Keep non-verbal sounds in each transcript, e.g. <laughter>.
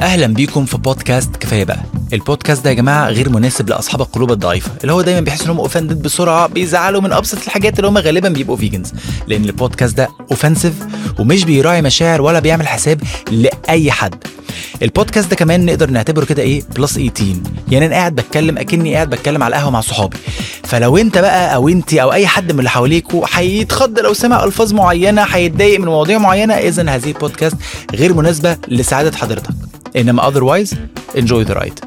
أهلا بيكم في بودكاست كفاية بقى. البودكاست ده يا جماعة غير مناسب لأصحاب القلوب الضعيفة اللي هو دايما بيحس انهم offended بسرعة بيزعلوا من أبسط الحاجات اللي هم غالبا بيبقوا vegans لأن البودكاست ده offensive ومش بيراعي مشاعر ولا بيعمل حساب لأي حد. البودكاست ده كمان نقدر نعتبره كده إيه؟ plus 18 يعني أنا قاعد بتكلم أكني قاعد بتكلم على القهوة مع صحابي. فلو أنت بقى أو أنت أو أي حد من اللي حواليكوا هيتخض لو سمع ألفاظ معينة هيتضايق من مواضيع معينة اذا هذه البودكاست غير مناسبة لسعادة حضرتك. انما otherwise enjoy the ride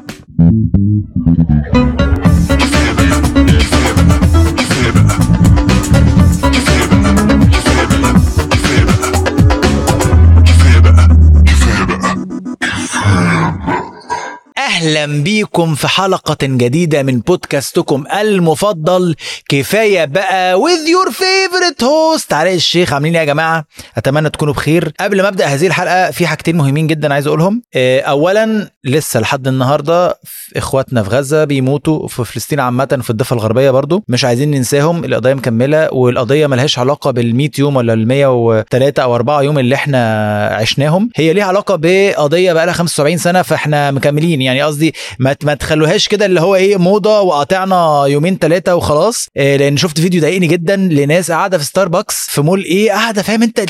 أهلا بيكم في حلقة جديدة من بودكاستكم المفضل. كفاية بقى with your favorite host. علاء الشيخ عاملين إيه يا جماعة؟ أتمنى تكونوا بخير. قبل ما أبدأ هذه الحلقة في حاجتين مهمين جدا عايز أقولهم. آه، اولا لسه لحد النهاردة إخواتنا في غزة بيموتوا في فلسطين عامة في الضفة الغربية برضو. مش عايزين ننساهم. القضية مكملة والقضية ملهاش علاقة بال100 يوم ولا ال103 أو 4 يوم اللي إحنا عشناهم. هي ليها علاقة بقضية بقى لها 75 سنة فإحنا مكملين. يعني قصدي ما ما تخلوهاش كده اللي هو إيه موضة وقاطعنا يومين ثلاثة وخلاص. إيه لأن شفت فيديو ضايقني جدا لناس قاعدة في ستاربكس في مول إيه قاعدة فاهم أنت؟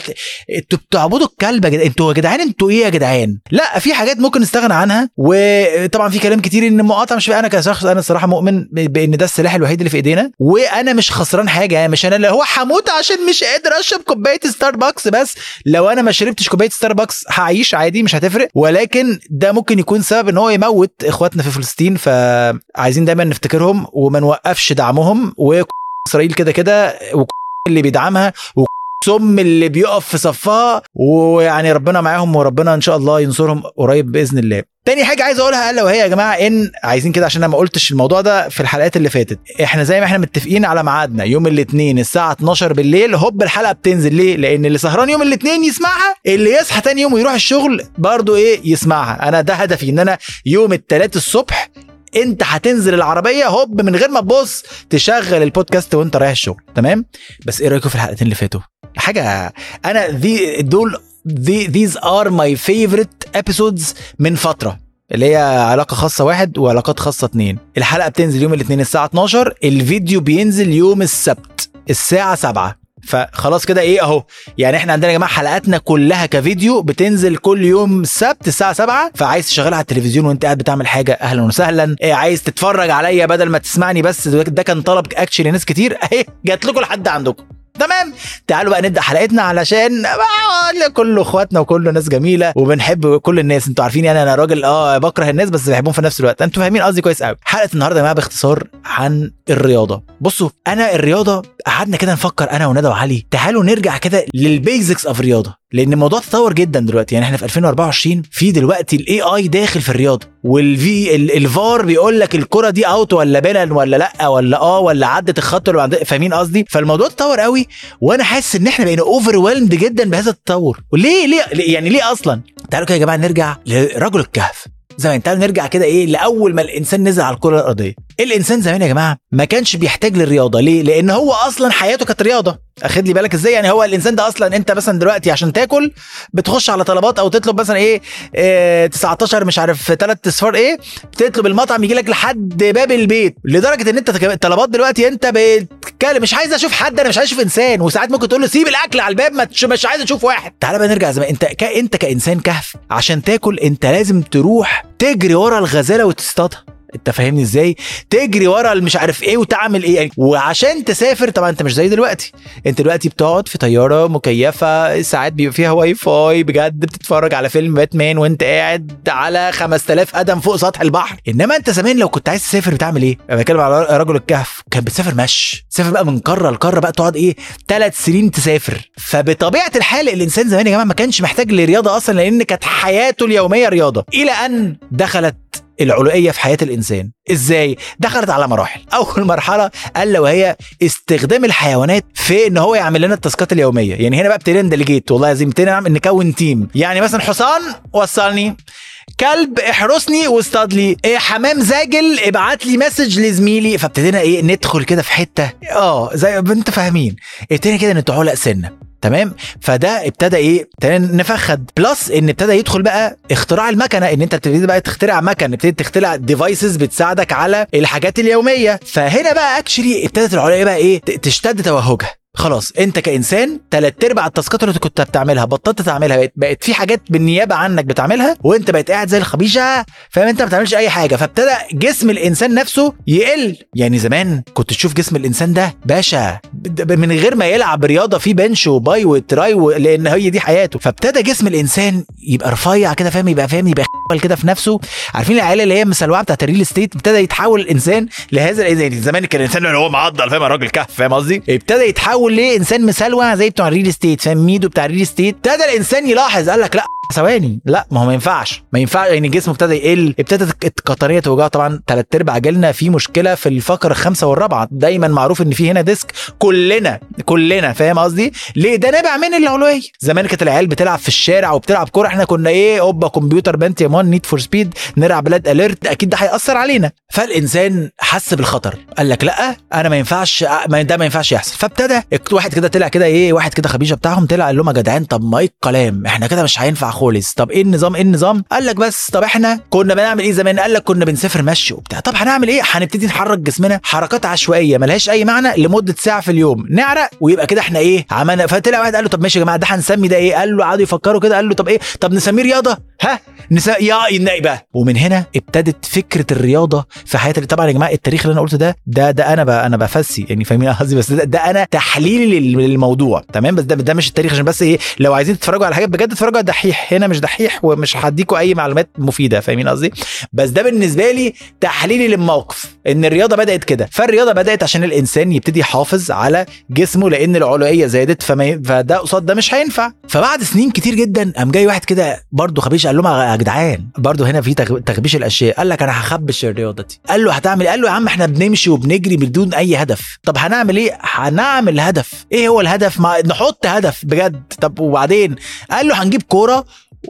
أنتوا بتعبدوا الكلب يا جدعان أنتوا يا جدعان أنتوا إيه يا جدعان؟ لا في حاجات ممكن نستغنى عنها وطبعا في كلام كتير إن المقاطعه مش أنا كشخص أنا الصراحة مؤمن بإن ده السلاح الوحيد اللي في إيدينا وأنا مش خسران حاجة يعني مش أنا اللي هو هموت عشان مش قادر أشرب كوباية ستاربكس بس. لو أنا ما شربتش كوباية ستاربكس هعيش عادي مش هتفرق. ولكن ده ممكن يكون سبب إن هو يموت. إخواتنا في فلسطين فعايزين دايما نفتكرهم وما نوقفش دعمهم وإسرائيل كده كده اللي بيدعمها سم اللي بيقف في صفها ويعني ربنا معاهم وربنا إن شاء الله ينصرهم قريب بإذن الله. تاني حاجة عايز أقولها الا وهي يا جماعة إن عايزين كده عشان أنا ما قلتش الموضوع ده في الحلقات اللي فاتت. إحنا زي ما إحنا متفقين على ميعادنا يوم الاثنين الساعة 12 بالليل هوب الحلقة بتنزل. ليه؟ لأن اللي سهران يوم الاثنين يسمعها اللي يصحى تاني يوم ويروح الشغل برضه إيه؟ يسمعها. أنا ده هدفي إن أنا يوم الثلاث الصبح أنت هتنزل العربية هوب من غير ما تبص تشغل البودكاست وأنت رايح الشغل. تمام؟ بس إيه رأيكم في الحلقتين اللي فاتوا؟ حاجة أنا دي دول دي these are my favorite episodes من فترة اللي هي علاقة خاصة واحد وعلاقات خاصة اتنين. الحلقة بتنزل يوم الاثنين الساعة 12 الفيديو بينزل يوم السبت الساعة 7 فخلاص كده إيه أهو يعني إحنا عندنا يا جماعة حلقاتنا كلها كفيديو بتنزل كل يوم السبت الساعة 7 فعايز تشغلها على التلفزيون وأنت قاعد بتعمل حاجة أهلا وسهلا. إيه عايز تتفرج عليا بدل ما تسمعني بس ده كان طلب اكشلي ناس كتير. <laughs> اهي جات لكم لحد عندكم. تمام؟ تعالوا بقى نبدأ حلقتنا علشان كله اخواتنا وكله ناس جميلة وبنحب كل الناس. أنتوا عارفين يعني أنا راجل آه بكره الناس بس بحبهم في نفس الوقت. أنتوا فاهمين قصدي كويس قوي. حلقة النهارده يا جماعة باختصار عن الرياضة. بصوا أنا الرياضة قعدنا كده نفكر أنا وندى وعلي. تعالوا نرجع كده لل basics of رياضة. لأن الموضوع تطور جدا دلوقتي. يعني إحنا في 2024 في دلوقتي ال AI داخل في الرياضة. والفي الفار بيقول لك الكرة دي out ولا بينال ولا لأ ولا آه ولا عدت الخط ولا فاهمين قصدي؟ فالموضوع تطور قوي. وأنا حاسس إن إحنا بقينا اوفر جدا بهذا التطور. وليه؟ ليه؟ يعني ليه أصلا؟ تعالوا كده يا جماعة نرجع لرجل الكهف. زمان تعالوا نرجع كده إيه لأول ما الإنسان نزل على الكرة الأرضية. الإنسان زمان يا جماعة ما كانش بيحتاج للرياضة. ليه؟ لأن هو أصلا حياته كانت رياضة. أخد لي بالك إزاي؟ يعني هو الإنسان ده أصلا أنت مثلا دلوقتي عشان تاكل بتخش على طلبات أو تطلب مثلا إيه, إيه 19 مش عارف ثلاث أصفار إيه بتطلب المطعم يجي لك لحد باب البيت. لدرجة إن أنت الطلبات دلوقتي أنت بتتكلم مش عايز أشوف حد أنا مش عايز أشوف إنسان. وساعات ممكن تقول له سيب الأكل على الباب مش عايز أشوف واحد. تعالى بقى نرجع زمان. أنت ك... أنت كإنسان كهف عشان تاكل أنت لازم تروح تجري ورا الغزالة وتصطادها. انت فاهمني إزاي؟ تجري ورا مش عارف إيه وتعمل إيه؟ يعني وعشان تسافر طبعا انت مش زي دلوقتي. انت دلوقتي بتقعد في طيارة مكيفة ساعات بيبقى فيها واي فاي بجد بتتفرج على فيلم باتمان وانت قاعد على 5000 قدم فوق سطح البحر. انما انت زمان لو كنت عايز تسافر بتعمل إيه؟ أنا بتكلم على رجل الكهف كان بتسافر مشي. تسافر بقى من قارة لقارة بقى تقعد إيه؟ ثلاث سنين تسافر. فبطبيعة الحال الإنسان زمان يا جماعة ما كانش محتاج لرياضه أصلا لأن كانت حياته اليومية رياضة. إلى أن دخلت العلوقية في حياة الإنسان. إزاي؟ دخلت على مراحل. <laughs> أول مرحلة ألا وهي استخدام الحيوانات في إن هو يعمل لنا التاسكات اليومية. يعني هنا بقى ابتدينا ن delegate والله لازم ابتدينا نكون team يعني مثلا حصان وصلني. كلب احرسني واصطاد لي. إيه حمام زاجل ابعت لي message لزميلي. فابتدينا إيه ندخل كده في حتة. آه زي ما فاهمين. ابتدينا كده نتعلق سنه تمام؟ فده ابتدى إيه؟ نفخد. plus ان ابتدى يدخل بقى اختراع المكنة ان انت بتبتدي بقى تخترع مكن ابتدي تخترع devices بتساعدك على الحاجات اليومية. فهنا بقى actually ابتدت العلوقية بقى إيه؟ تشتد توهجها. خلاص انت كإنسان تلات أرباع التاسكات اللي كنت بتعملها بطلت تعملها بقت, بقت في حاجات بالنيابة عنك بتعملها وانت بقيت قاعد زي الخيشة فاهم؟ انت ما بتعملش أي حاجة فابتدى جسم الإنسان نفسه يقل. يعني زمان كنت تشوف جسم الإنسان ده باشا من غير ما يلعب رياضة في bench و bi و tri لأن هي دي حياته. فابتدى جسم الإنسان يبقى رفيع كده فاهم؟ يبقى فاهم؟ يبقى خبل كده في نفسه. عارفين العيله اللي هي مسلوعه بتاعت ال real estate ابتدى يتحول الانسان لهذا يعني زمان كان الإنسان اللي هو معضل فاهم؟ الراجل كهف فاهم قصدي؟ ابتدى يتحول لإنسان مسلوع زي بتوع ال real estate فاهم؟ ميدو بتاع ال real estate ابتدى الإنسان يلاحظ قال لك لأ ثواني. لا ما هو ما ينفعش. ما ينفعش يعني جسمه ابتدى يقل. ابتدت القطنيه توجعه طبعا ثلاث أرباع. جيلنا في مشكلة في الفقره الخامسة والرابعة. دايما معروف إن في هنا disc. كلنا كلنا فاهم قصدي؟ ليه؟ ده نابع من العلوقية زمان كانت العيال بتلعب في الشارع وبتلعب كورة. إحنا كنا إيه أوبا كمبيوتر Pentium one Need for Speed نلعب Red Alert أكيد ده هيأثر علينا. فالإنسان حس بالخطر. قال لك لأ أنا ما ينفعش ده ما ينفعش يحصل. فابتدى واحد كده طلع كده إيه واحد كده خبيشه بتاعهم طلع قال لهم يا جدعان طب ما إيه الكلام؟ إحنا كده مش هينفع خالص. طب إيه النظام؟ إيه النظام؟ قال لك بس طب إحنا كنا بنعمل إيه زمان؟ قال لك كنا بنسافر مشي وبتاع. طب هنعمل إيه؟ هنبتدي نحرك جسمنا حركات عشوائية ملهاش أي معنى لمدة ساعة في اليوم. نعرق ويبقى كده إحنا إيه؟ عملنا فطلع واحد قال له طب ماشي يا جماعة ده هنسمي ده إيه؟ قال له قعدوا يفكروا كده قال له طب إيه؟ طب نسميه رياضة؟ ها؟ نسا يا بقى ومن هنا ابتدت فكرة الرياضة في حياة طبعا يا جماعة التاريخ اللي أنا قلته ده ده ده أنا بقى أنا بفسي يعني فاهمين قصدي؟ بس ده, ده أنا تحليلي لل- للموضوع. تمام؟ بس ده ده مش التاريخ عشان بس إيه؟ لو عايزين تتفرجوا على حاجات بجد اتفرجوا على هنا مش دحيح ومش هديكوا أي معلومات مفيدة فاهمين قصدي؟ بس ده بالنسبة لي تحليلي للموقف إن الرياضة بدأت كده. فالرياضة بدأت عشان الإنسان يبتدي يحافظ على جسمه لأن العلوية زادت فما فده قصاد ده مش هينفع. فبعد سنين كتير جدا قام جاي واحد كده برضه خبيش قال لهم يا جدعان برضه هنا في تخبيش الأشياء. قال لك أنا هخبش الرياضة دي. قال له هتعمل؟ قال له يا عم إحنا بنمشي وبنجري بدون أي هدف. طب هنعمل إيه؟ هنعمل هدف. إيه هو الهدف؟ ما نحط هدف بجد. طب وبعدين؟ قال له هنجيب كورة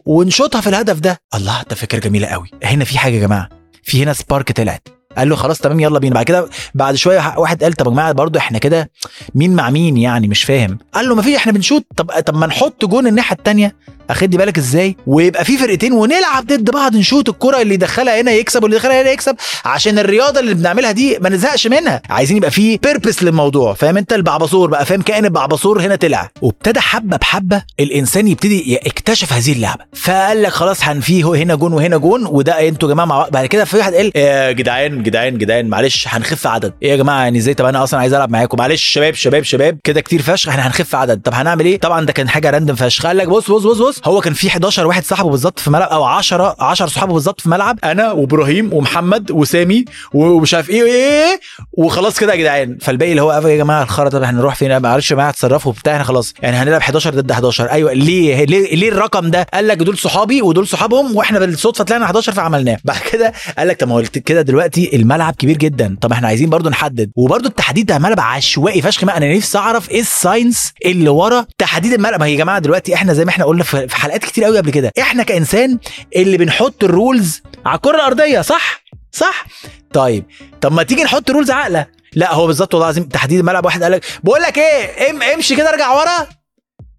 ونشوطها في الهدف ده. الله ده فكرة جميلة قوي. هنا في حاجة يا جماعة. في هنا spark طلعت. قال له خلاص تمام يلا بينا. بعد كده بعد شوية واحد قال طب يا جماعة برضه إحنا كده مين مع مين يعني؟ مش فاهم. قال له ما في إحنا بنشوط. طب طب ما نحط جون الناحية التانية. اخدي بالك إزاي؟ ويبقى في فرقتين ونلعب ضد بعض نشوط الكرة اللي يدخلها هنا يكسب واللي يدخلها هنا يكسب عشان الرياضة اللي بنعملها دي ما نزهقش منها. عايزين يبقى في purpose للموضوع فاهم أنت؟ البعبصور بقى فاهم؟ كائن البعبصور هنا طلع. وابتدى حبة بحبة الإنسان يبتدي يكتشف هذه اللعبة. فقال لك خلاص هنفيه هنا جون وهنا جون وده أنتوا يا جماعة مع. بعد كده في واحد قال يا جدعان جدعان جدعان معلش هنخف عدد. إيه يا جماعة؟ يعني إزاي؟ طب أنا أصلا عايز ألعب معاكم. معلش شباب شباب شباب كده كتير فشخ إحنا هنخف عدد. طب هنعمل إيه؟ طبعا ده كان حاجة random فشخ. قال لك بص بص بص بص هو كان في 11 واحد صاحبه بالظبط في ملعب أو 10 10 صحابه بالظبط في ملعب أنا وإبراهيم ومحمد وسامي ومش عارف إيه وايه وخلاص كده يا جدعان. فالباقي اللي هو يا جماعة الخرا طب إحنا نروح فين؟ معلش يا جماعة اتصرفوا بتاع إحنا خلاص. يعني هنلعب 11 ضد 11 أيوه ليه؟ ليه, ليه الرقم ده؟ قال لك دول صحابي ودول صحابهم وإحنا بالصدفة طلعنا 11 فعملناه. <laughs> بعد كده قال لك طب ما هو كده دلوقتي الملعب كبير جدا. طب إحنا عايزين برضو نحدد. وبرضو التحديد ده ملعب عشوائي فشخ أنا نفسي أعرف إيه ال science اللي ورا تحديد الملعب. ما هي يا جماعة دلوقتي إحنا زي ما إحنا قلنا في حلقات كتير قوي قبل كده. إحنا كإنسان اللي بنحط ال rules على الكرة الأرضية صح؟ صح؟ طيب طب ما تيجي نحط rules عاقله لا هو بالظبط والله العظيم تحديد الملعب واحد قال لك بقول لك إيه ام امشي كده ارجع ورا.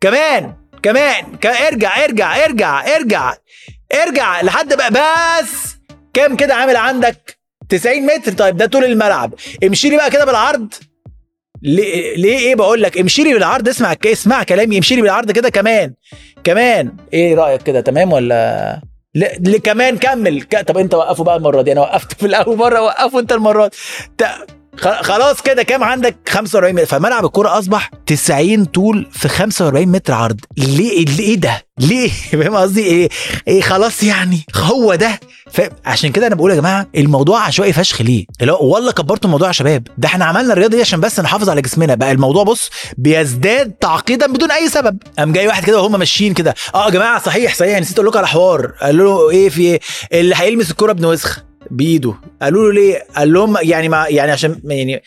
كمان كمان ارجع ارجع ارجع ارجع ارجع لحد بقى. بس كام كده عامل عندك؟ 90 متر. طيب ده طول الملعب. امشي لي بقى كده بالعرض. ليه إيه بقول لك؟ امشي لي بالعرض اسمع اسمع كلامي امشي لي بالعرض كده كمان. كمان. إيه رأيك كده تمام ولا؟ لا ل- كمان كمل. ك... طب انت وقفه بقى المرة دي. أنا وقفت في الأول مرة وقفه انت المرة دي. خلاص كده كام عندك؟ 45 متر. فملعب الكورة أصبح 90 طول في 45 متر عرض. ليه؟ إيه ده؟ ليه؟ <laughs> فاهم قصدي؟ إيه؟ إيه خلاص يعني. هو ده. عشان كده أنا بقول يا جماعة الموضوع عشوائي فشخ ليه؟ اللي هو والله كبرتوا الموضوع يا شباب. ده إحنا عملنا الرياضة دي عشان بس نحافظ على جسمنا. بقى الموضوع بص بيزداد تعقيدا بدون أي سبب. قام جاي واحد كده وهم ماشيين كده. آه يا جماعة صحيح صحيح. نسيت أقول لكم على حوار. قالوا له إيه في إيه؟ اللي هيلمس الكورة ابن وسخ. بايده قالوا له ليه؟ قال لهم يعني ما يعني عشان يعني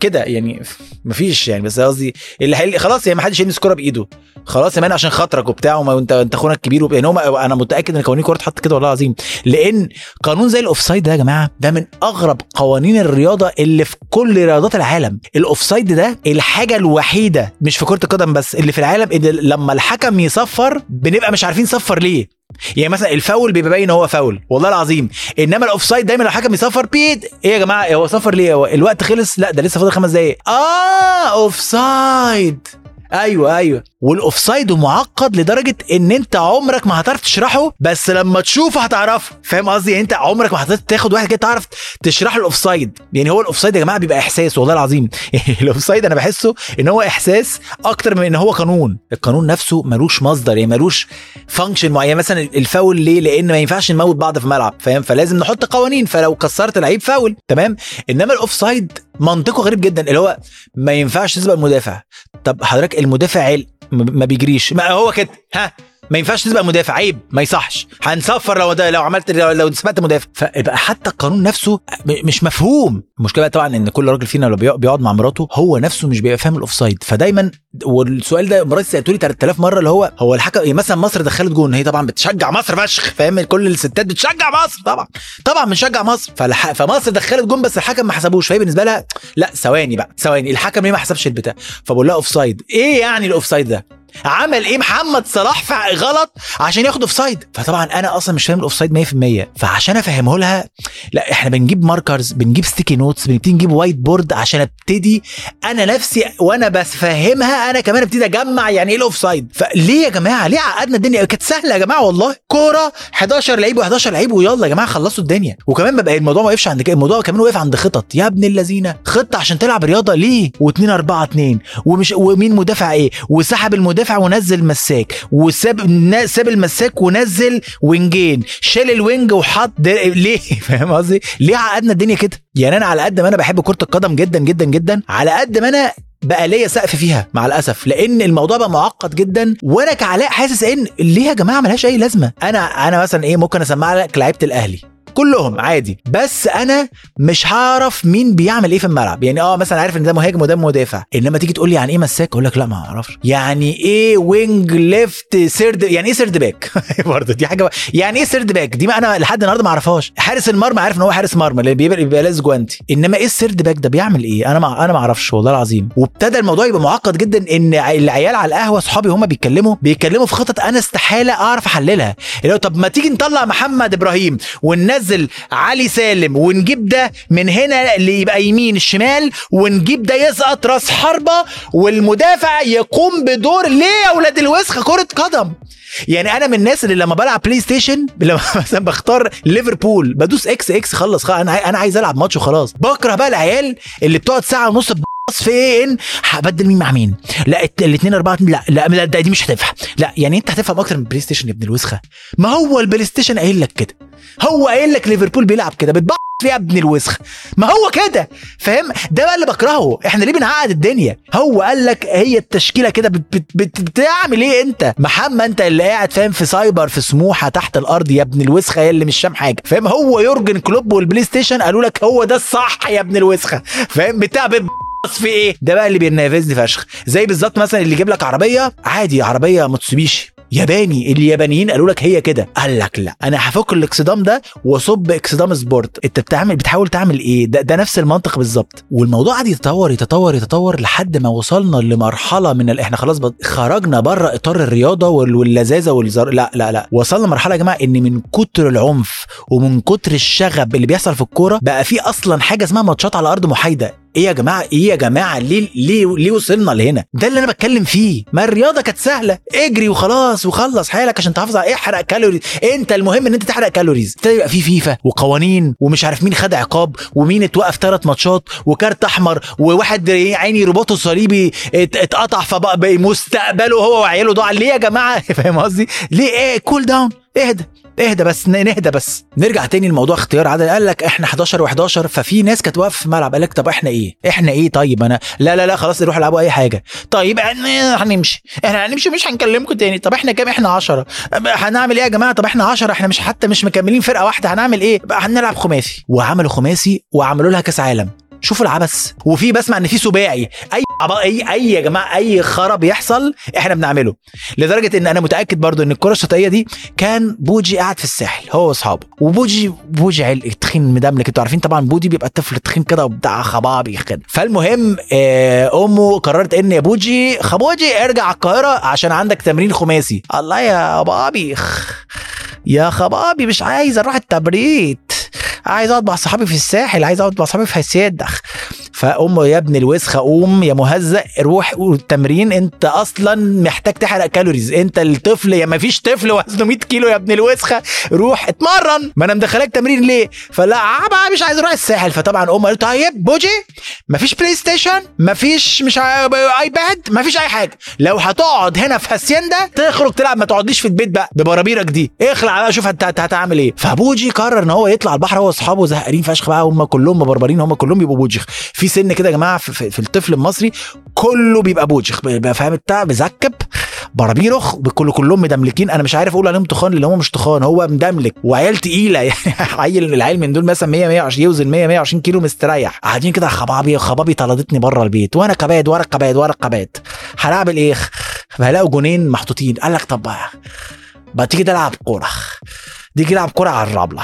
كده يعني مفيش يعني بس قصدي اللي حل... خلاص يعني ما حدش يلمس كوره بإيده. خلاص يا مان عشان خاطرك وبتاع وما انت انت اخونا الكبير وب... يعني هم أنا متأكد إن قوانين الكوره اتحط كده والله العظيم. لأن قانون زي الأوفسايد ده يا جماعة ده من أغرب قوانين الرياضة اللي في كل رياضات العالم. الأوفسايد ده الحاجة الوحيدة مش في كرة القدم بس اللي في العالم اللي لما الحكم يصفر بنبقى مش عارفين صفر ليه. يعني مثلا الفاول بيبقى باين هو فاول والله العظيم. إنما ال offside دايما لو الحكم يصفر بيد إيه يا جماعة؟ هو صفر ليه؟ هو الوقت خلص؟ لا ده لسه فاضل خمس دقايق. آه offside أيوه أيوه. وال offside معقد لدرجة إن أنت عمرك ما هتعرف تشرحه بس لما تشوفه هتعرفه. فاهم قصدي؟ يعني أنت عمرك ما هتعرف تاخد واحد كده تعرف تشرح له ال offside يعني هو ال offside يا جماعة بيبقى إحساس والله العظيم. <laughs> ال offside أنا بحسه إن هو إحساس أكتر من إن هو قانون. القانون نفسه ملوش مصدر يعني ملوش function معين. مثلا الفاول ليه؟ لأن ما ينفعش نموت بعض في ملعب فاهم؟ فلازم نحط قوانين. فلو كسرت لعيب فاول تمام؟ إنما ال offside منطقه غريب جدا اللي هو ما ينفعش تسبق المدافع. طب حضرتك المدافع عيل ما بيجريش. ما هو كده ها؟ ما ينفعش تسبق مدافع. عيب ما يصحش. هنصفر لو ده لو عملت لو, سبقت مدافع. فيبقى حتى القانون نفسه مش مفهوم. المشكلة طبعا إن كل راجل فينا لو بيقعد مع مراته هو نفسه مش بيبقى فاهم ال offside فدايما والسؤال ده مراتي سالته لي 3000 مرة اللي هو هو الحكم يعني مثلا مصر دخلت جون هي طبعا بتشجع مصر فشخ فاهم؟ كل الستات بتشجع مصر طبعا. طبعا بنشجع مصر. فمصر دخلت جون بس الحكم ما حسبوش. فهي بالنسبة لها لا ثواني بقى ثواني. الحكم ليه ما حسبش البتاع؟ فبقول لها offside إيه يعني ال offside ده؟ عمل إيه محمد صلاح غلط عشان ياخد offside فطبعا أنا أصلا مش فاهم ال offside 100% فعشان أفهمه لها لا إحنا بنجيب markers بنجيب sticky notes بنبتدي نجيب whiteboard عشان أبتدي أنا نفسي وأنا بفهمها أنا كمان أبتدي أجمع يعني إيه ال offside فليه يا جماعة؟ ليه عقدنا الدنيا؟ كانت سهلة يا جماعة والله. كورة 11 لعيب و11 لعيب ويلا يا جماعة خلصوا الدنيا. وكمان ما بقى الموضوع ما وقفش عند كده الموضوع كمان وقف عند خطط. يا ابن اللذينة خطة عشان تلعب رياضة ليه؟ و2 4 2 ومش ومين مدافع إيه؟ وسحب المدافع ونزل مساك وساب ساب المساك ونزل وينجين. شال ال wing وحط ليه؟ <laughs> فاهم قصدي؟ ليه عقدنا الدنيا كده؟ يعني أنا على قد ما أنا بحب كرة القدم جدا جدا جدا على قد ما أنا بقى ليا سقف فيها مع الأسف. لأن الموضوع بقى معقد جدا وأنا كعلاء حاسس إن ليه يا جماعة ملهاش أي لازمة؟ أنا أنا مثلا إيه ممكن أسمع لك لعيبة الأهلي. كلهم عادي. بس أنا مش هعرف مين بيعمل إيه في الملعب. يعني آه مثلا عارف إن ده مهاجم وده مدافع. إنما تيجي تقول لي يعني إيه مساك؟ أقول لك لا ما أعرفش. يعني إيه wing left third يعني إيه third back <laughs> برضه دي حاجة يعني إيه third back دي ما أنا لحد النهارده ما أعرفهاش. حارس المرمى عارف إن هو حارس مرمى اللي بيبقى بيبقى لابس جوانتي إنما إيه ال third back ده بيعمل إيه؟ أنا ما أنا ما أعرفش والله العظيم. وابتدى الموضوع يبقى معقد جدا إن العيال على القهوة اصحابي هم بيتكلموا بيتكلموا في خطط أنا استحالة أعرف أحللها. اللي هو طب ما تيجي نطلع محمد إبراهيم وننزل علي سالم ونجيب ده من هنا اللي يبقى يمين الشمال ونجيب ده يسقط راس حربة والمدافع يقوم بدور ليه يا أولاد الوسخه كرة قدم؟ يعني أنا من الناس اللي لما بلعب PlayStation <laughs> لما مثلا بختار ليفربول بدوس X X خلص خلاص أنا أنا عايز ألعب ماتش وخلاص. بكره بقى العيال اللي بتقعد ساعة ونص فين؟ هبدل مين مع مين. لا الاثنين أربعة لا لا, لا دي مش هتنفع. لا يعني انت هتفهم أكتر من PlayStation يا ابن الوسخة. ما هو ال PlayStation قايل لك كده. هو قايل لك ليفربول بيلعب كده. بتبقى فيها ابن الوسخ ما هو كده. فاهم؟ ده بقى اللي بكرهه. إحنا ليه بنعقد الدنيا؟ هو قال لك هي التشكيلة كده بت بت بت بتعمل إيه انت؟ محمد انت اللي قاعد فاهم في سايبر في سموحة تحت الأرض يا ابن الوسخة يا اللي مش شام حاجة. فاهم؟ هو يورجن كلوب وال PlayStation قالوا لك هو ده الصح يا ابن الوسخة. فاهم؟ بتاع في إيه؟ ده بقى اللي بينرفزني فشخ. زي بالظبط مثلا اللي يجيب لك عربية عادي عربية ميتسوبيشي ياباني اليابانيين قالوا لك هي كده. قال لك لا أنا هفك الاكسدام ده وأصب اكسدام sport. أنت بتعمل بتحاول تعمل إيه؟ ده, ده نفس المنطق بالظبط. والموضوع قعد يتطور يتطور يتطور لحد ما وصلنا لمرحلة من ال... إحنا خلاص. خرجنا بره إطار الرياضة وال... واللذاذة والزر لا لا لا. وصلنا مرحله يا جماعة إن من كتر العنف ومن كتر الشغب اللي بيحصل في الكورة بقى في أصلا حاجة اسمها ماتشات على أرض محايدة. إيه يا جماعة؟ إيه يا جماعة؟ ليه ليه ليه وصلنا لهنا؟ ده اللي أنا بتكلم فيه. ما الرياضة كانت سهلة. اجري وخلاص وخلص حالك عشان تحافظ على احرق calories أنت المهم إن أنت تحرق calories ابتدى يبقى في فيفا وقوانين ومش عارف مين خد عقاب ومين اتوقف ثلاث ماتشات وكارت أحمر وواحد عيني رباطه الصليبي اتقطع فبقى مستقبله هو وعياله ضاع. ليه يا جماعة؟ <laughs> فاهم قصدي؟ ليه؟ إيه؟ cool down اهدى. اهدى بس نهدى بس. نرجع تاني لموضوع اختيار عدد قال لك إحنا 11 و11 ففي ناس كانت واقفة في الملعب قال لك طب إحنا إيه؟ إحنا إيه؟ طيب أنا لا لا لا خلاص نروح العبوا أي حاجة. طيب هنمشي. إحنا هنمشي مش هنكلمكم تاني. طب إحنا كام؟ إحنا 10 هنعمل إيه يا جماعة؟ طب إحنا 10 إحنا مش حتى مش مكملين فرقة واحدة. هنعمل إيه؟ هنلعب خماسي. وعملوا خماسي وعملوا لها كأس عالم. شوفوا العبث. وفي بسمع إن في سباعي. أي اي أي يا جماعة أي خرا بيحصل إحنا بنعمله. لدرجة إن أنا متأكد برضو إن الكرة الشاطئية دي كان بوجي قاعد في الساحل هو وأصحابه. وبوجي بوجي عيل تخين مدملك أنتوا عارفين طبعا بوجي بيبقى طفل تخين كده وبتاع خبابي كده فالمهم آه، أمه قررت إن يا بوجي خبوجي ارجع القاهرة عشان عندك تمرين خماسي. الله يا بابي يا مامي مش عايز أروح التبريد عايز اقعد مع صحابي في الساحل عايز اقعد مع صحابي في هاسيندا فأمه يا ابن الوسخة قوم يا مهزأ روح التمرين أنت أصلا محتاج تحرق calories أنت الطفل يا ما فيش طفل وزنه 100 كيلو يا ابن الوسخة. روح اتمرن. ما أنا مدخلاك تمرين ليه؟ فلا بقى مش عايز أروح الساحل. فطبعا امه قالت طيب بوجي. ما فيش PlayStation ما فيش مش iPad ما فيش أي حاجة. لو هتقعد هنا في هاسيندا تخرج تلعب ما تقعدليش في البيت بقى ببرابيرك دي. اخلع بقى شوف هتعمل إيه. فبوجي قرر إن هو يطلع البحر هو وأصحابه زهقانين فشخ بقى هم كلهم مبربرين هم كلهم بيبقوا بوجخ. في سن كده يا جماعة في, في, الطفل المصري كله بيبقى بوجخ بيبقى فاهم بتاع مزكب برابيرخ كله كلهم مدملكين. أنا مش عارف أقول عليهم تخان اللي هم مش تخان هو مدملك. وعيال تقيلة <laughs> يعني عيل العيل من دول مثلا 100 120 يوزن 100 120 كيلو مستريح. قاعدين كده خبابي خبابي طردتني بره البيت. وأنا كباد ورا كباد ورا كباد. هنعمل إيه فهلاقوا جونين محطوطين. قال لك طب بقى تيجي تلعب كورة. تيجي تلعب كورة على الرمله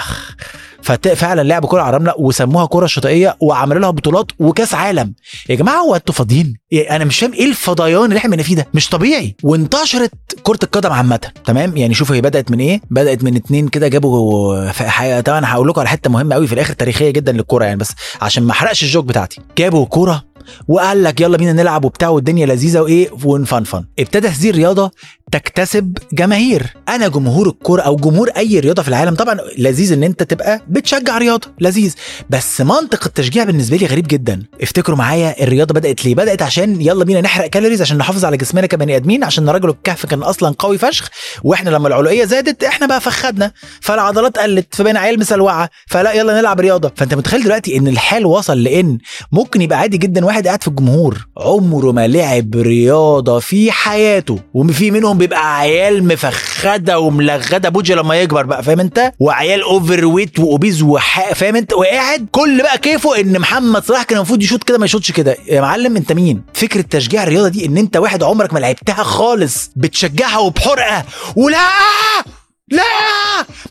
ففعلا لعبوا كوره على الرمله وسموها كوره شاطئية وعملوا لها بطولات وكأس عالم. يا جماعة هو أنتوا فاضيين؟ إيه، أنا مش فاهم إيه الفضيان اللي إحنا فيه ده؟ مش طبيعي. وانتشرت كرة القدم عامة. تمام؟ يعني شوفوا هي بدأت من إيه؟ بدأت من اتنين كده جابوا حقيقة طبعا أنا هقول لكم على حتة مهمة قوي في الآخر تاريخية جدا للكوره يعني بس عشان ما أحرقش الجوك بتاعتي. جابوا كوره وقال لك يلا بينا نلعب وبتاع والدنيا لذيذة وإيه؟ ونفنفن ابتدى هذه الرياضه تكتسب جماهير. أنا جمهور الكورة أو جمهور أي رياضة في العالم طبعا لذيذ إن أنت تبقى بتشجع رياضة لذيذ. بس منطق التشجيع بالنسبة لي غريب جدا. افتكروا معايا الرياضة بدأت ليه؟ بدأت عشان يلا بينا نحرق calories عشان نحافظ على جسمنا كبني آدمين عشان رجل الكهف كان أصلا قوي فشخ وإحنا لما العلوية زادت إحنا بقى فخدنا فالعضلات قلت فبقينا عيال مسلوعة فلا يلا نلعب رياضة. فأنت متخيل دلوقتي إن الحال وصل لإن ممكن يبقى عادي جدا واحد قاعد في الجمهور عمره ما لعب رياضة في حياته وفي منهم بيبقى عيال مفخدة وملغدة. بوجه لما يكبر بقى فاهم انت؟ وعيال overweight و obese. فاهم انت؟ وقاعد كل بقى كيفه إن محمد صلاح كان المفروض يشوط كده ما يشوطش كده. يا معلم انت مين؟ فكرة تشجيع الرياضة دي إن أنت واحد عمرك ما لعبتها خالص بتشجعها وبحرقة. ولا لا!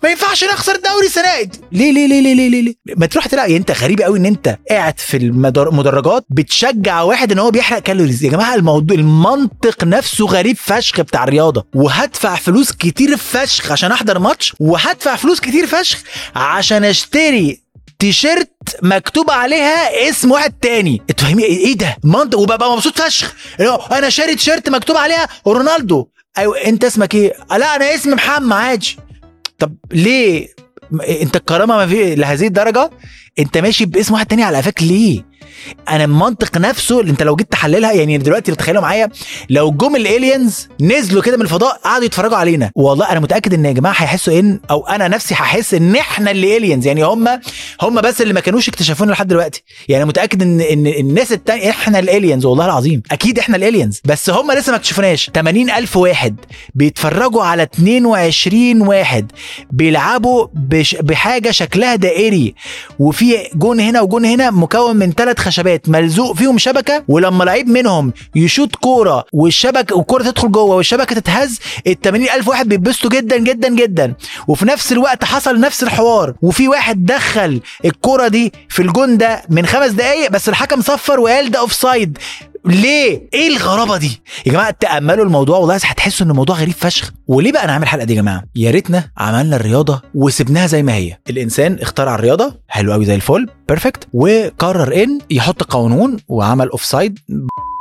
ما ينفعش نخسر الدوري السنة دي. ليه ليه ليه ليه ليه ليه؟ ما تروح يعني انت غريب قوي ان انت قاعد في المدرجات بتشجع واحد ان هو بيحرق كالوريز. يا جماعة الموضوع المنطق نفسه غريب فشخ بتاع الرياضة. وهدفع فلوس كتير فشخ عشان أحضر ماتش وهدفع فلوس كتير فشخ عشان أشتري تيشيرت مكتوب عليها اسم واحد تاني. انت فاهمين إيه ده؟ منطق وببقى مبسوط فشخ. أنا شاري تيشيرت مكتوب عليها رونالدو. أيوه أنت اسمك إيه؟ لا أنا اسمي محمد عادي. طب ليه؟ أنت الكرامة ما في لهذه الدرجة؟ أنت ماشي باسم واحد تاني على قفاك ليه؟ أنا المنطق نفسه اللي انت لو جيت تحللها يعني دلوقتي تخيلوا معايا لو جم الالينز نزلوا كده من الفضاء قعدوا يتفرجوا علينا. والله أنا متأكد ان يا جماعة هيحسوا ان أو أنا نفسي هحس ان إحنا اللي الينز يعني هم هم بس اللي ما كانوش اكتشفونا لحد دلوقتي. يعني متأكد ان ان الناس التانية إحنا الالينز والله العظيم. أكيد إحنا الالينز بس هم لسه ما اكتشفوناش. 80 ألف واحد بيتفرجوا على 22 واحد بيلعبوا بش بحاجة شكلها دائري. وفي جون هنا وجون هنا مكون من ثلاث خشبات ملزوق فيهم شبكة ولما لعيب منهم يشوط كورة والشبكه والكورة تدخل جوه والشبكة تتهز ال 80 ألف واحد بيتبسطوا جدا جدا جدا. وفي نفس الوقت حصل نفس الحوار وفي واحد دخل الكورة دي في الجون ده من خمس دقايق بس الحكم صفر وقال ده offside ليه؟ إيه الغرابة دي؟ يا جماعة تأملوا الموضوع والله هتحسوا إن الموضوع غريب فشخ، وليه بقى نعمل الحلقة دي يا جماعة؟ يا ريتنا عملنا الرياضة وسبناها زي ما هي، الإنسان اخترع الرياضة حلو قوي زي الفل perfect وقرر إن يحط قانون وعمل offside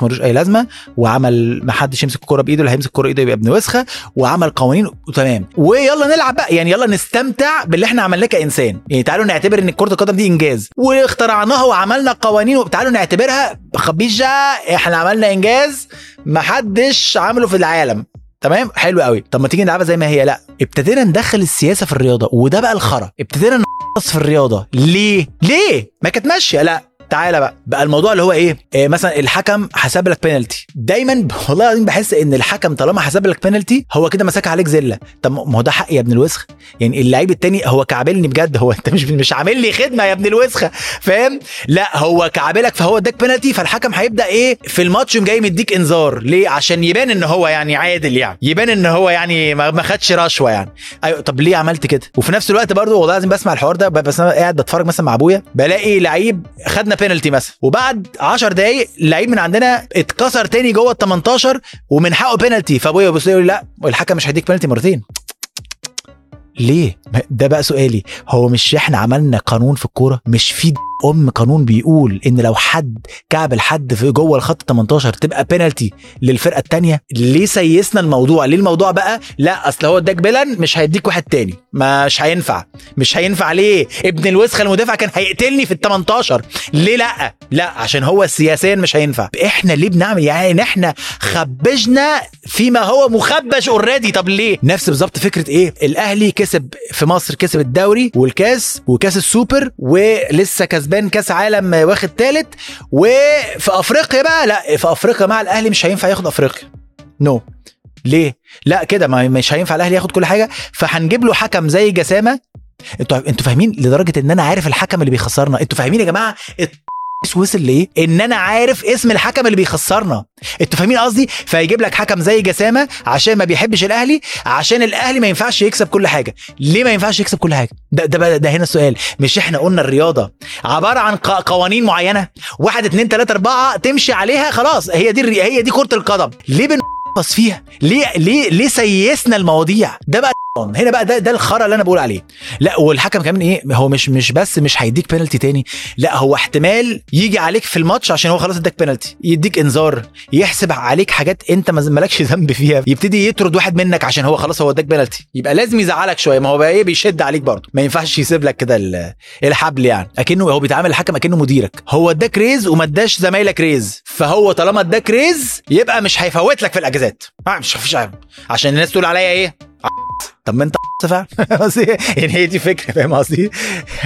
ملوش أي لازمة وعمل ما حدش يمسك الكوره بإيده اللي هيمسك الكوره بإيده يبقى ابن وسخة وعمل قوانين وتمام. ويلا نلعب بقى يعني يلا نستمتع باللي إحنا عملناه كإنسان. يعني تعالوا نعتبر إن كرة القدم دي إنجاز. واخترعناها وعملنا قوانين وتعالوا نعتبرها خبيجه إحنا عملنا إنجاز ما حدش عمله في العالم. تمام؟ حلو قوي. طب ما تيجي نلعبها زي ما هي. لا. ابتدينا ندخل السياسة في الرياضة وده بقى الخرا. ابتدينا نقص في الرياضة. ليه؟ ليه؟ ما كانت ماشية. لا. تعالى بقى. بقى الموضوع اللي هو إيه, إيه مثلا الحكم حسب لك بينالتي دايما <laughs> والله العظيم بحس إن الحكم طالما حسب لك بينالتي هو كده مسك عليك زلة. طب ما هو ده حق يا ابن الوسخ؟ يعني اللعيب التاني هو كعبلني بجد. هو أنت مش <laughs> مش عامل لي خدمة يا ابن الوسخه فاهم؟ لا هو كعبلك فهو اداك بينالتي فالحكم هيبدأ إيه؟ في الماتش جاي مديك إنذار. ليه؟ عشان يبان إن هو يعني عادل يعني. يبان إن هو يعني ما خدش رشوة يعني. أيوه طب ليه عملت كده؟ وفي نفس الوقت برضه والله لازم بسمع الحوار ده بس أنا قاعد بتفرج مثلا مع أبويا بلاقي لعيب خدنا بينالتي مثلا. وبعد 10 دقايق لعيب من عندنا اتكسر تاني جوه ال 18 ومن حقه بينالتي فأبويا يبص يقول لا الحكم مش هيديك بينالتي مرتين. ليه؟ ده بقى سؤالي. هو مش إحنا عملنا قانون في الكورة؟ مش في أم قانون بيقول إن لو حد كعب الحد في جوه الخط 18 تبقى بينالتي للفرقة الثانية ليه سيسنا الموضوع؟ ليه الموضوع بقى؟ لا أصل هو اداك بيلان مش هيديك واحد تاني. مش هينفع. مش هينفع ليه؟ ابن الوسخة المدافع كان هيقتلني في ال 18 ليه لا؟ لا عشان هو سياسيا مش هينفع. إحنا ليه بنعمل؟ يعني إحنا خبجنا فيما هو مخبش اوريدي طب ليه؟ نفس بالظبط فكرة إيه؟ الأهلي كسب في مصر كسب الدوري والكاس وكاس السوبر ولسه كسبان كاس عالم واخد ثالث وفي أفريقيا بقى لا في أفريقيا مع الأهلي مش هينفع ياخد أفريقيا. نو no. ليه؟ لا كده مش هينفع الأهلي ياخد كل حاجة. فهنجيب له حكم زي جسامة. أنتوا أنتوا فاهمين لدرجة إن أنا عارف الحكم اللي بيخسرنا. أنتوا فاهمين يا جماعة؟ وصل لايه؟ إن أنا عارف اسم الحكم اللي بيخسرنا. أنتوا فاهمين قصدي؟ فيجيب لك حكم زي جسامة عشان ما بيحبش الأهلي عشان الأهلي ما ينفعش يكسب كل حاجة. ليه ما ينفعش يكسب كل حاجة؟ ده ده, ده هنا السؤال. مش إحنا قلنا الرياضة عبارة عن قوانين معينة. واحد اتنين تلاتة أربعة تمشي عليها خلاص. هي دي هي دي كرة القدم. ليه بن فيها؟ ليه ليه ليه سيسنا المواضيع؟ ده بقى هنا بقى ده ده الخرا اللي أنا بقول عليه. لا والحكم كمان إيه هو مش مش بس مش هيديك بينالتي تاني لا هو احتمال يجي عليك في الماتش عشان هو خلاص اداك بينالتي يديك انذار يحسب عليك حاجات أنت مالكش ذنب فيها يبتدي يطرد واحد منك عشان هو خلاص هو اداك بينالتي يبقى لازم يزعلك شوية ما هو بقى إيه بيشد عليك برضه. ما ينفعش يسيب لك كده الحبل يعني. أكنه هو بيتعامل الحكم أكنه مديرك. هو اداك raise وما اداش زمايلك raise فهو طالما اداك raise يبقى مش هيفوت لك في الأجازات. مش عشان الناس تقول عليا إيه؟ طب ما انت <laughs> فعلا يعني هي دي فكرة فاهم قصدي؟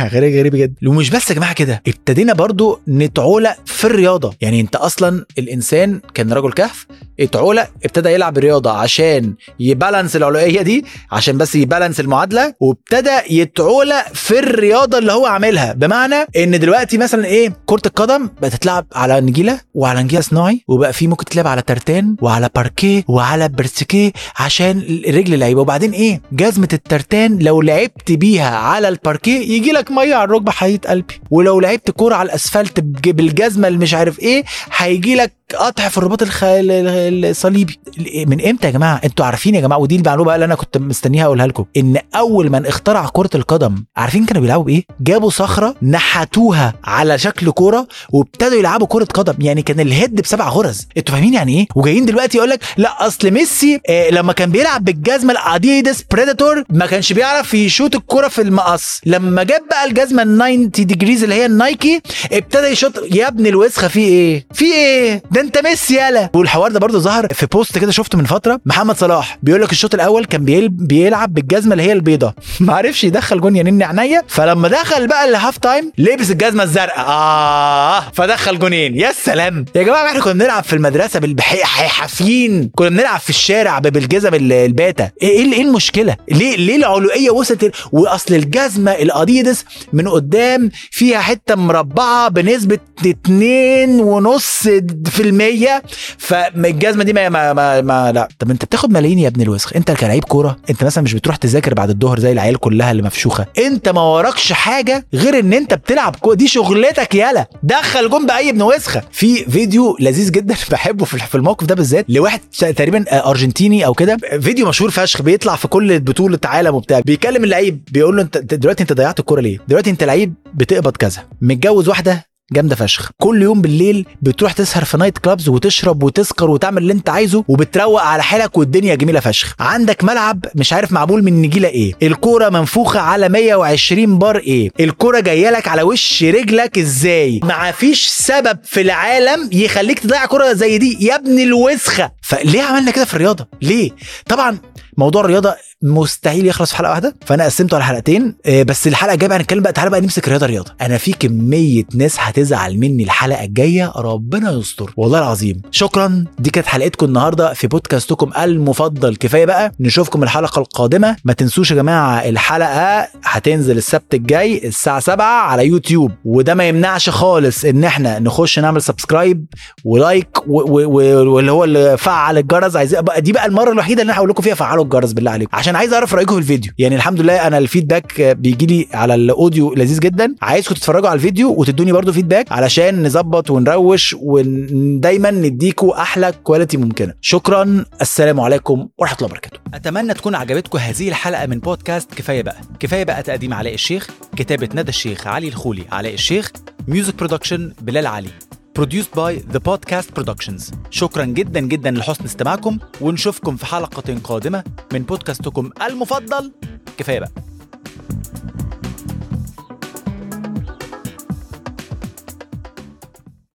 غريب غريب جدا. ومش بس يا جماعة كده ابتدينا برضو نتعولى في الرياضة. يعني انت أصلا الإنسان كان رجل كهف اتعولى ابتدى يلعب الرياضه عشان يبالانس العلوية دي عشان بس يبالانس المعادلة وابتدى يتعولى في الرياضة اللي هو عاملها. بمعنى إن دلوقتي مثلا إيه كرة القدم بقت تتلعب على نجيلة وعلى نجيلة صناعي وبقى في ممكن تلعب على ترتان وعلى باركيه وعلى برسكيه عشان الرجل اللعيبه وبعدين إيه؟ جزمة التارتان لو لعبت بيها على الباركيه يجي لك مية على الركبة حياه قلبي. ولو لعبت كورة على الأسفلت بالجزمة اللي مش عارف إيه هيجي لك قطع في الرباط. الصليبي. من إمتى يا جماعة؟ أنتوا عارفين يا جماعة ودي المعلومة اللي أنا كنت مستنيها أقولها لكم. إن أول من اخترع كرة القدم عارفين كانوا بيلعبوا بإيه؟ جابوا صخرة نحتوها على شكل كورة وابتدوا يلعبوا كرة قدم. يعني كان ال head بسبع غرز. أنتوا فاهمين يعني إيه؟ وجايين دلوقتي يقول لك لا أصل ميسي آه لما كان بيلعب بالجزمة ال Adidas Predator ما كانش بيعرف يشوط الكرة في المقص. لما جاب بقى الجزمة ال 90 degrees اللي هي ال Nike ابتدى يشوط. يا ابن الوسخة في إيه؟ في إيه؟ ده انت ميسي يالا. والحوار ده برضه ظهر في post كده شفته من فترة. محمد صلاح بيقول لك الشوط الأول كان بيلعب بالجزمة اللي هي البيضة. <laughs> ما عرفش يدخل جون ينين عينيا. فلما دخل بقى ال half time لبس الجزمة الزرقاء. آه فدخل جونين. يا سلام. يا جماعة إحنا كنا بنلعب في المدرسة بالحافيين كنا بنلعب في الشارع بالجزم الباتا. إيه إيه المشكلة؟ ليه ليه العلوية وصلت وأصل الجزمة الاديداس من قدام فيها حتة مربعة بنسبة 2 ونص في المية فالجزمة دي ما, ما, ما, ما لا. طب انت بتاخد ملايين يا ابن الوسخ. انت كلاعب كورة انت مثلا مش بتروح تذاكر بعد الظهر زي العيال كلها اللي مفشوخة. انت ما وراكش حاجة غير ان انت بتلعب كوره دي شغلتك يالا. دخل جون بأي ابن وسخة. في فيديو لذيذ جدا <laughs> بحبه في الموقف ده بالذات لواحد تقريبا أرجنتيني أو كده. فيديو مشهور فشخ بيطلع في كل بطولة عالم وبتاع. بيكلم اللعيب بيقول له انت دلوقتي انت ضيعت الكورة ليه؟ دلوقتي انت لعيب بتقبض كذا. متجوز واحدة جامدة فشخ. كل يوم بالليل بتروح تسهر في night clubs وتشرب وتسكر وتعمل اللي انت عايزه وبتروق على حالك والدنيا جميلة فشخ. عندك ملعب مش عارف معمول من نجيلة إيه. الكورة منفوخة على 120 بار إيه. الكورة جاية لك على وش رجلك إزاي. ما فيش سبب في العالم يخليك تضيع كورة زي دي. يا ابن الوسخة. فليه عملنا كده في الرياضة؟ ليه؟ طبعا موضوع الرياضة مستحيل يخلص في حلقة واحدة. فأنا قسمته على حلقتين. آه، بس الحلقة الجاية بقى هنتكلم بقى تعالى بقى نمسك رياضة رياضة. أنا في كمية ناس هتزعل مني الحلقة الجاية ربنا يستر. والله العظيم. شكرا. دي كانت حلقتكم النهارده في بودكاستكم المفضل. كفاية بقى نشوفكم الحلقة القادمة. ما تنسوش يا جماعة الحلقة هتنزل السبت الجاي الساعة 7 على يوتيوب. وده ما يمنعش خالص إن إحنا نخش نعمل subscribe و like واللي هو اللي فعل الجرس عايز بقى دي بقى المرة الوحيدة اللي أنا هقول لكم فيها فعلوا الجرس بالله عليكم. عشان عايز اعرف رأيكم في الفيديو. يعني الحمد لله أنا ال feedback بيجي لي على ال audio لذيذ جدا. عايزكم تتفرجوا على الفيديو وتدوني برضو feedback علشان نظبط ونروش ودايما نديكوا أحلى quality ممكنة. شكرا. السلام عليكم ورحمة الله وبركاته. أتمنى تكون عجبتكم هذه الحلقة من بودكاست كفاية بقى. كفاية بقى تقديم علاء الشيخ كتابة ندى الشيخ علي الخولي. علاء الشيخ Music production بلال علي. Produced by The Podcast Productions. شكرا جدا جدا لحسن استماعكم ونشوفكم في حلقة قادمة من بودكاستكم المفضل. كفاية بقى.